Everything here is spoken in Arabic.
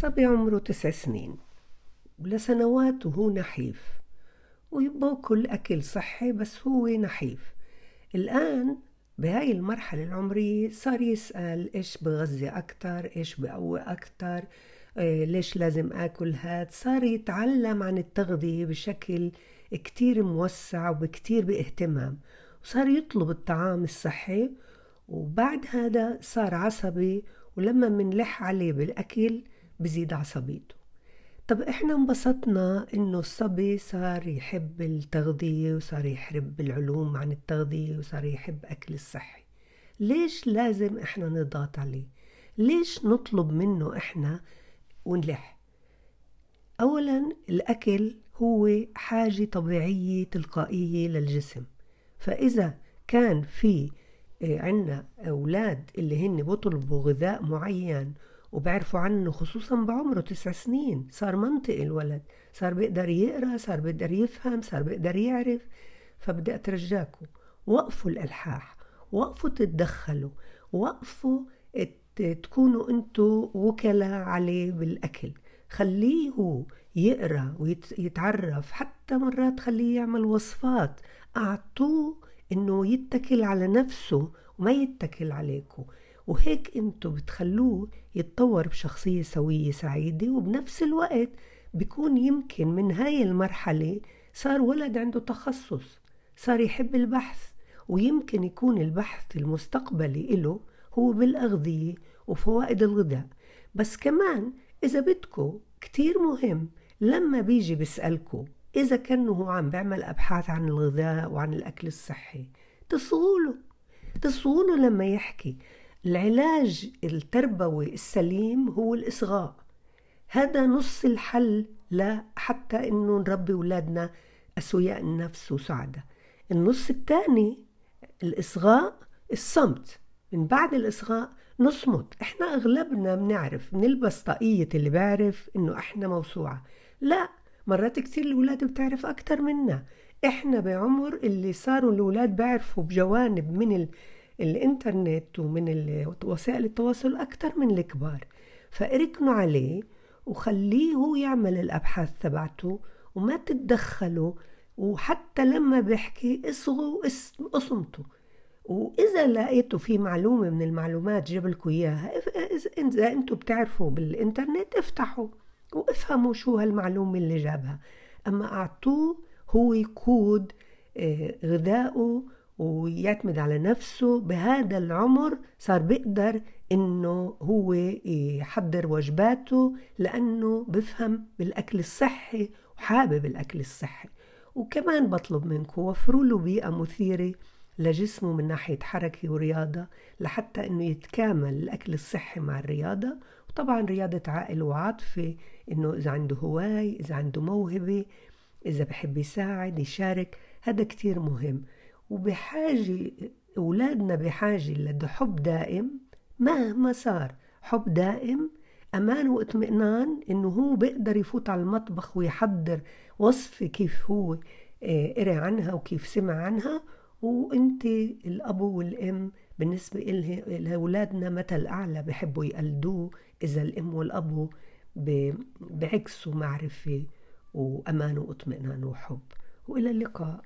صبي عمره تسع سنين ولسنوات وهو نحيف ويباكل أكل صحي بس هو نحيف. الآن بهاي المرحلة العمرية صار يسأل إيش بغذي أكتر إيش بقوي أكتر إيه ليش لازم آكل هاد؟ صار يتعلم عن التغذية بشكل كتير موسع وبكتير بإهتمام وصار يطلب الطعام الصحي وبعد هذا صار عصبي ولما منلح عليه بالأكل بزيد عصبيته طب إحنا انبسطنا إنه الصبي صار يحب التغذية وصار يحب العلوم عن التغذية وصار يحب أكل الصحي. ليش لازم إحنا نضغط عليه؟ ليش نطلب منه إحنا ونلح؟ اولا الأكل هو حاجة طبيعية تلقائية للجسم. فإذا كان في آه، عنا أولاد اللي هن بطلبوا غذاء معين وبعرفوا عنه خصوصا بعمره تسع سنين. صار منطقي الولد صار بيقدر يقرأ صار بيقدر يفهم صار بيقدر يعرف. فبدي أترجاكم وقفوا الألحاح وقفوا تتدخلوا وقفوا تكونوا أنتوا وكلاء عليه بالأكل. خليه هو يقرأ ويتعرف حتى مرات خليه يعمل وصفات. أعطوه إنه يتكل على نفسه وما يتكل عليكم. وهيك أنتوا بتخلوه يتطور بشخصية سوية سعيدة وبنفس الوقت بيكون يمكن من هاي المرحلة صار ولد عنده تخصص صار يحب البحث ويمكن يكون البحث المستقبلي له هو بالأغذية وفوائد الغذاء. بس كمان إذا بدكو كتير مهم لما بيجي بيسألكو إذا كان هو عم بيعمل أبحاث عن الغذاء وعن الأكل الصحي تصغوله تصغوله لما يحكي. العلاج التربوي السليم هو الإصغاء. هذا نص الحل لحتى إنه نربي أولادنا أسوياء النفس وسعداء النص الثاني الإصغاء الصمت. من بعد الإصغاء نصمت. إحنا أغلبنا بنعرف بنلبس طاقية اللي بعرف إنه إحنا موسوعة. لا مرات كتير الولاد بتعرف أكتر منا. إحنا بعمر اللي صاروا الولاد بيعرفوا بجوانب من. الإنترنت ومن وسائل التواصل أكتر من الكبار. فأركنوا عليه وخليه هو يعمل الأبحاث تبعته وما تتدخلوا. وحتى لما بيحكي اصغوا اصمتوا وإذا لقيتوا في معلومة من المعلومات جاب لكم إياها. اذا أنتم بتعرفوا بالإنترنت افتحوا وافهموا شو هالمعلومة اللي جابها. أما أعطوه هو يقود آه، غذائه ويعتمد على نفسه بهذا العمر صار بيقدر إنه هو يحضر وجباته لأنه بفهم بالأكل الصحي وحابب الأكل الصحي. وكمان بطلب منكم وفروا له بيئة مثيرة لجسمه من ناحية حركة ورياضة لحتى إنه يتكامل الأكل الصحي مع الرياضة. وطبعا رياضة عقل وعاطفة إنه إذا عنده هواي إذا عنده موهبة إذا بحب يساعد يشارك هذا كتير مهم. وبحاجة أولادنا بحاجة لحب دائم مهما صار حب دائم أمان واطمئنان إنه هو بيقدر يفوت على المطبخ ويحضر وصفة كيف هو آه، قرأ عنها وكيف سمع عنها. وإنت الأب والأم بالنسبة لأولادنا مثل أعلى بحبوا يقلدوه إذا الأم والأب بعكسوا معرفة وأمان واطمئنان وحب. وإلى اللقاء.